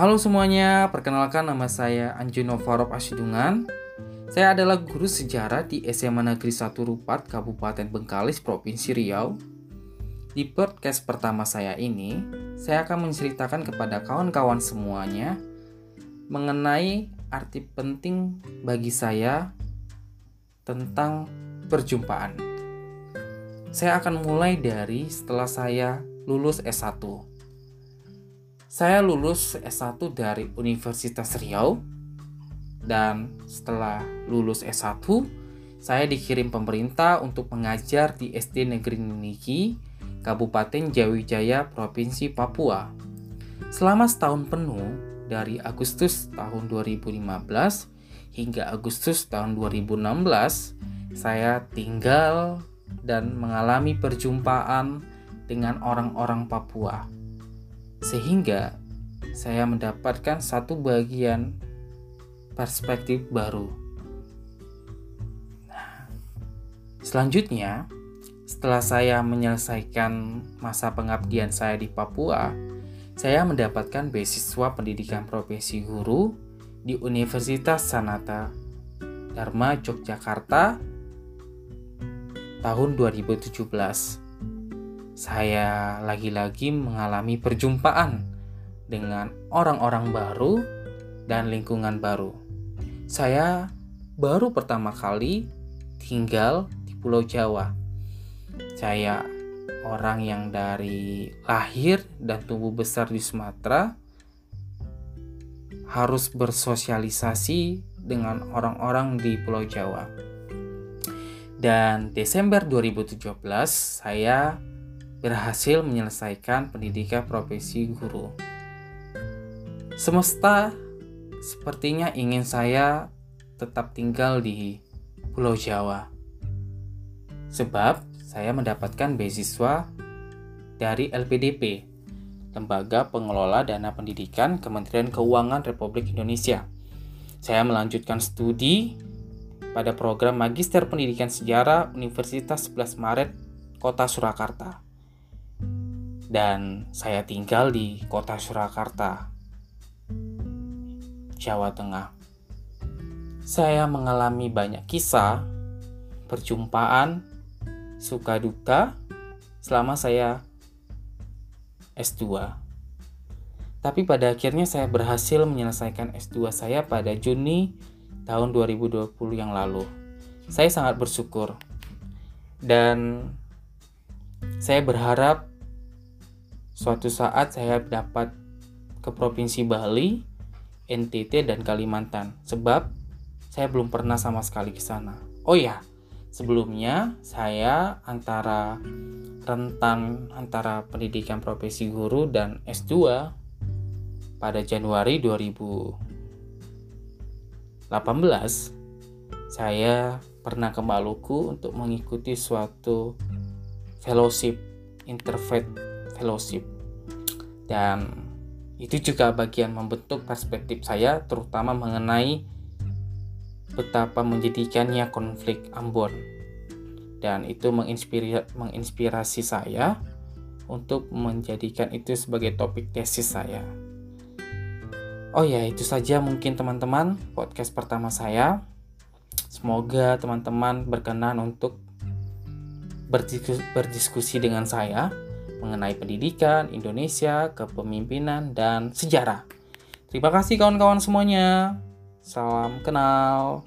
Halo semuanya, perkenalkan nama saya Anjuno Farob Asyidungan. Saya adalah guru sejarah di SMA Negeri 1 Rupat, Kabupaten Bengkalis, Provinsi Riau. Di podcast pertama saya ini, saya akan menceritakan kepada kawan-kawan semuanya mengenai arti penting bagi saya tentang perjumpaan. Saya akan mulai dari setelah saya lulus S1. Saya lulus S1 dari Universitas Riau dan setelah lulus S1 saya dikirim pemerintah untuk mengajar di SD Negeri Niki, Kabupaten Jawijaya, Provinsi Papua. Selama setahun penuh dari Agustus tahun 2015 hingga Agustus tahun 2016 saya tinggal dan mengalami perjumpaan dengan orang-orang Papua. Sehingga saya mendapatkan satu bagian perspektif baru. Nah, selanjutnya, setelah saya menyelesaikan masa pengabdian saya di Papua, saya mendapatkan beasiswa pendidikan profesi guru di Universitas Sanata Dharma Yogyakarta tahun 2017 saya lagi-lagi mengalami perjumpaan dengan orang-orang baru dan lingkungan baru. Saya baru pertama kali tinggal di Pulau Jawa. Saya orang yang dari lahir dan tumbuh besar di Sumatera harus bersosialisasi dengan orang-orang di Pulau Jawa. Dan Desember 2017 saya berhasil menyelesaikan pendidikan profesi guru. Semesta sepertinya ingin saya tetap tinggal di Pulau Jawa. Sebab saya mendapatkan beasiswa dari LPDP, Lembaga Pengelola Dana Pendidikan Kementerian Keuangan Republik Indonesia. Saya melanjutkan studi pada program Magister Pendidikan Sejarah Universitas 11 Maret, Kota Surakarta dan saya tinggal di kota Surakarta, Jawa Tengah. Saya mengalami banyak kisah, perjumpaan, suka duka selama saya S2. Tapi pada akhirnya saya berhasil menyelesaikan S2 saya pada Juni tahun 2020 yang lalu. Saya sangat bersyukur. Dan saya berharap Suatu saat saya dapat ke Provinsi Bali, NTT, dan Kalimantan. Sebab saya belum pernah sama sekali ke sana. Oh ya, sebelumnya saya antara rentan antara pendidikan profesi guru dan S2 pada Januari 2018 saya pernah ke Maluku untuk mengikuti suatu fellowship interfaith fellowship. Dan itu juga bagian membentuk perspektif saya terutama mengenai betapa menjadikannya konflik Ambon. Dan itu menginspirasi, menginspirasi saya untuk menjadikan itu sebagai topik tesis saya. Oh ya, itu saja mungkin teman-teman podcast pertama saya. Semoga teman-teman berkenan untuk berdiskusi dengan saya mengenai pendidikan, Indonesia, kepemimpinan, dan sejarah. Terima kasih kawan-kawan semuanya. Salam kenal.